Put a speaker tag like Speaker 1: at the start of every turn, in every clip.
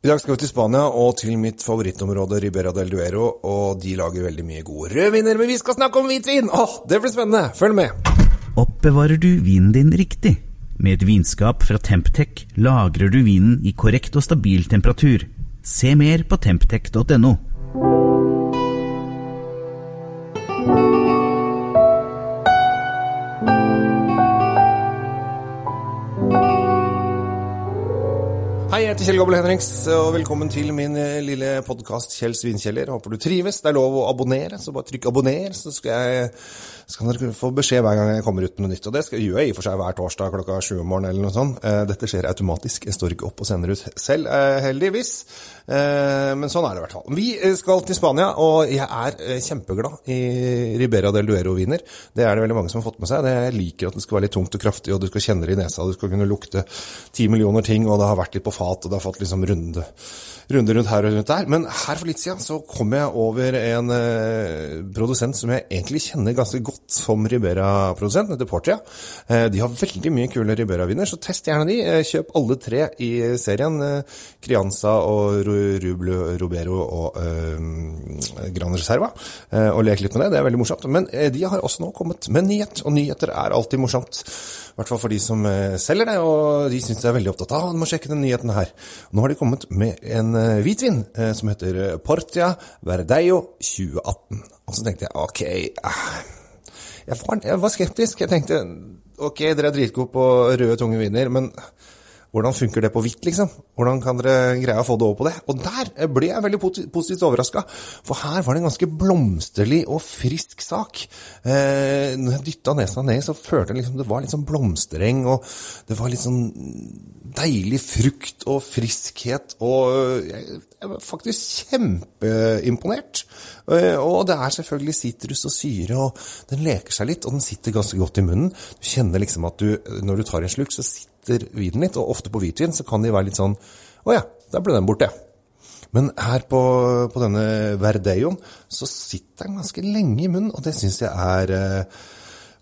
Speaker 1: I dag skal vi til Spania og til mitt favorittområde Ribera del Duero, og de lager veldig mye gode rødviner, men vi skal snakke om hvitvin! Åh, det blir spennende! Følg med!
Speaker 2: Oppbevarer du vinen din riktig? Med et vinskap fra Temptec lagrer du vinen i korrekt og stabil temperatur. Se mer på temptec.no.
Speaker 1: jeg heter Kjell Gabel Henriks, og velkommen til min eh, lille podkast Kjell Svinkjeller. Håper du trives. Det er lov å abonnere, så bare trykk abonner, så skal, jeg, så dere få beskjed hver gang jeg kommer ut med noe nytt. Og det skal, gjør jeg i og for seg hver torsdag klokka sju om morgenen eller noe sånt. Eh, Dette skjer automatisk, jeg står ikke opp og sender ut selv, eh, heldigvis. Men sånn er det i hvert fall. Vi skal til Spania, og jeg er kjempeglad i Ribera del Duero-viner. Det er det veldig mange som har fått med seg. Jeg liker at det skal være litt tungt og kraftig, og du skal kjenne det i nesa, du skal kunne lukte ti millioner ting, og det har vært litt på fat, det har fått liksom runde, runde rundt her og rundt der. Men her for litt siden så kom jeg over en eh, produsent som jeg egentlig kjenner ganske godt som Ribera-produsent, heter Portia. Eh, de har veldig mye kule Ribera-viner, så test gjerne de. Eh, kjøp alle tre i serien. Eh, Crianza og Rublo, Robero og eh, Gran Reserva. Eh, og lek litt med det, det er veldig morsomt. Men de har også nå kommet med nyhet, og nyheter er alltid morsomt. I hvert fall for de som selger det, og de syns jeg er veldig opptatt av. Du må sjekke den nyheten her. Nå har de kommet med en eh, hvitvin eh, som heter eh, Portia Verdeio 2018. Og så tenkte jeg ok jeg, var, jeg var skeptisk. Jeg tenkte ok, dere er dritgode på røde, tunge viner, men hvordan funker det på hvitt, liksom? Hvordan kan dere greie å få det over på det? Og der ble jeg veldig positivt overraska, for her var det en ganske blomsterlig og frisk sak. Eh, når jeg dytta nesa ned, så følte jeg liksom det var litt sånn blomstereng, og det var litt sånn deilig frukt og friskhet, og jeg, jeg var faktisk kjempeimponert. Eh, Og det er selvfølgelig sitrus og syre, og den leker seg litt, og den sitter ganske godt i munnen. Du kjenner liksom at du, når du tar en slurk, så sitter vinen litt, og ofte på hvitvin så kan de være litt sånn Å ja, der ble den borte. Men her på, på denne Verdeioen så sitter den ganske lenge i munnen, og det syns jeg er eh,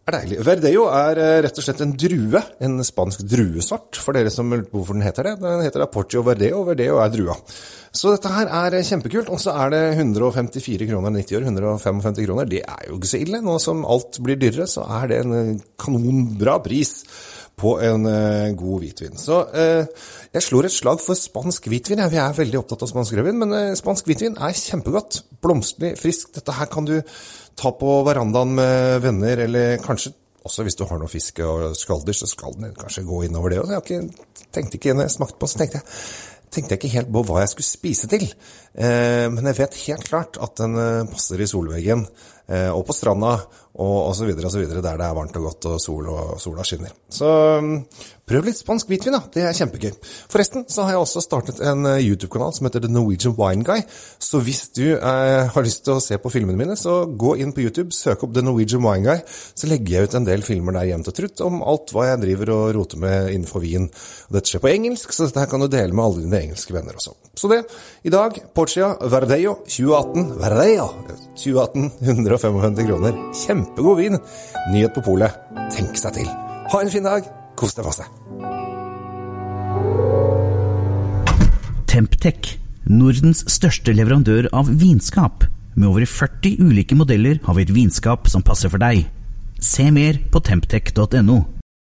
Speaker 1: er deilig. Verdeo er eh, rett og slett en drue, en spansk druesvart, for dere som lurer på hvorfor den heter det. Den heter Aportio Verdeo, og Verdeo er drua. Så dette her er eh, kjempekult, og så er det 154 kroner 90 år, 155 kroner. Det er jo ikke så ille. Nå som alt blir dyrere, så er det en eh, kanonbra pris på en eh, god hvitvin. Så eh, jeg slår et slag for spansk hvitvin. Jeg er veldig opptatt av spansk rødvin, men eh, spansk hvitvin er kjempegodt. Blomsterlig, frisk. Dette her kan du ta på verandaen med venner, eller kanskje også hvis du har noe fiske og skalder, så skal den kanskje gå innover det. Og jeg ikke, tenkte ikke når jeg smakte på, så tenkte jeg tenkte jeg ikke helt på hva jeg skulle spise til. Eh, men jeg vet helt klart at den eh, passer i solveggen og på stranda og, osv. videre, der det er varmt og godt og sol og sola skinner. Så mm, prøv litt spansk hvitvin, da. Det er kjempegøy. Forresten så har jeg også startet en eh, YouTube-kanal som heter The Norwegian Wine Guy. Så hvis du eh, har lyst til å se på filmene mine, så gå inn på YouTube, søk opp The Norwegian Wine Guy. Så legger jeg ut en del filmer der jevnt og trutt om alt hva jeg driver og roter med innenfor vin. Dette skjer på engelsk, så dette her kan du dele med alle dine engelske venner også. Så det, i dag, Porcia Verdeio 2018. Verdeio 2018, 155 kroner. Kjempegod vin. Nyhet på polet. Tenk seg til. Ha en fin dag. Kos deg masse.
Speaker 2: Temptec, Nordens største leverandør av vinskap. Med over 40 ulike modeller har vi et vinskap som passer for deg. Se mer på temptec.no.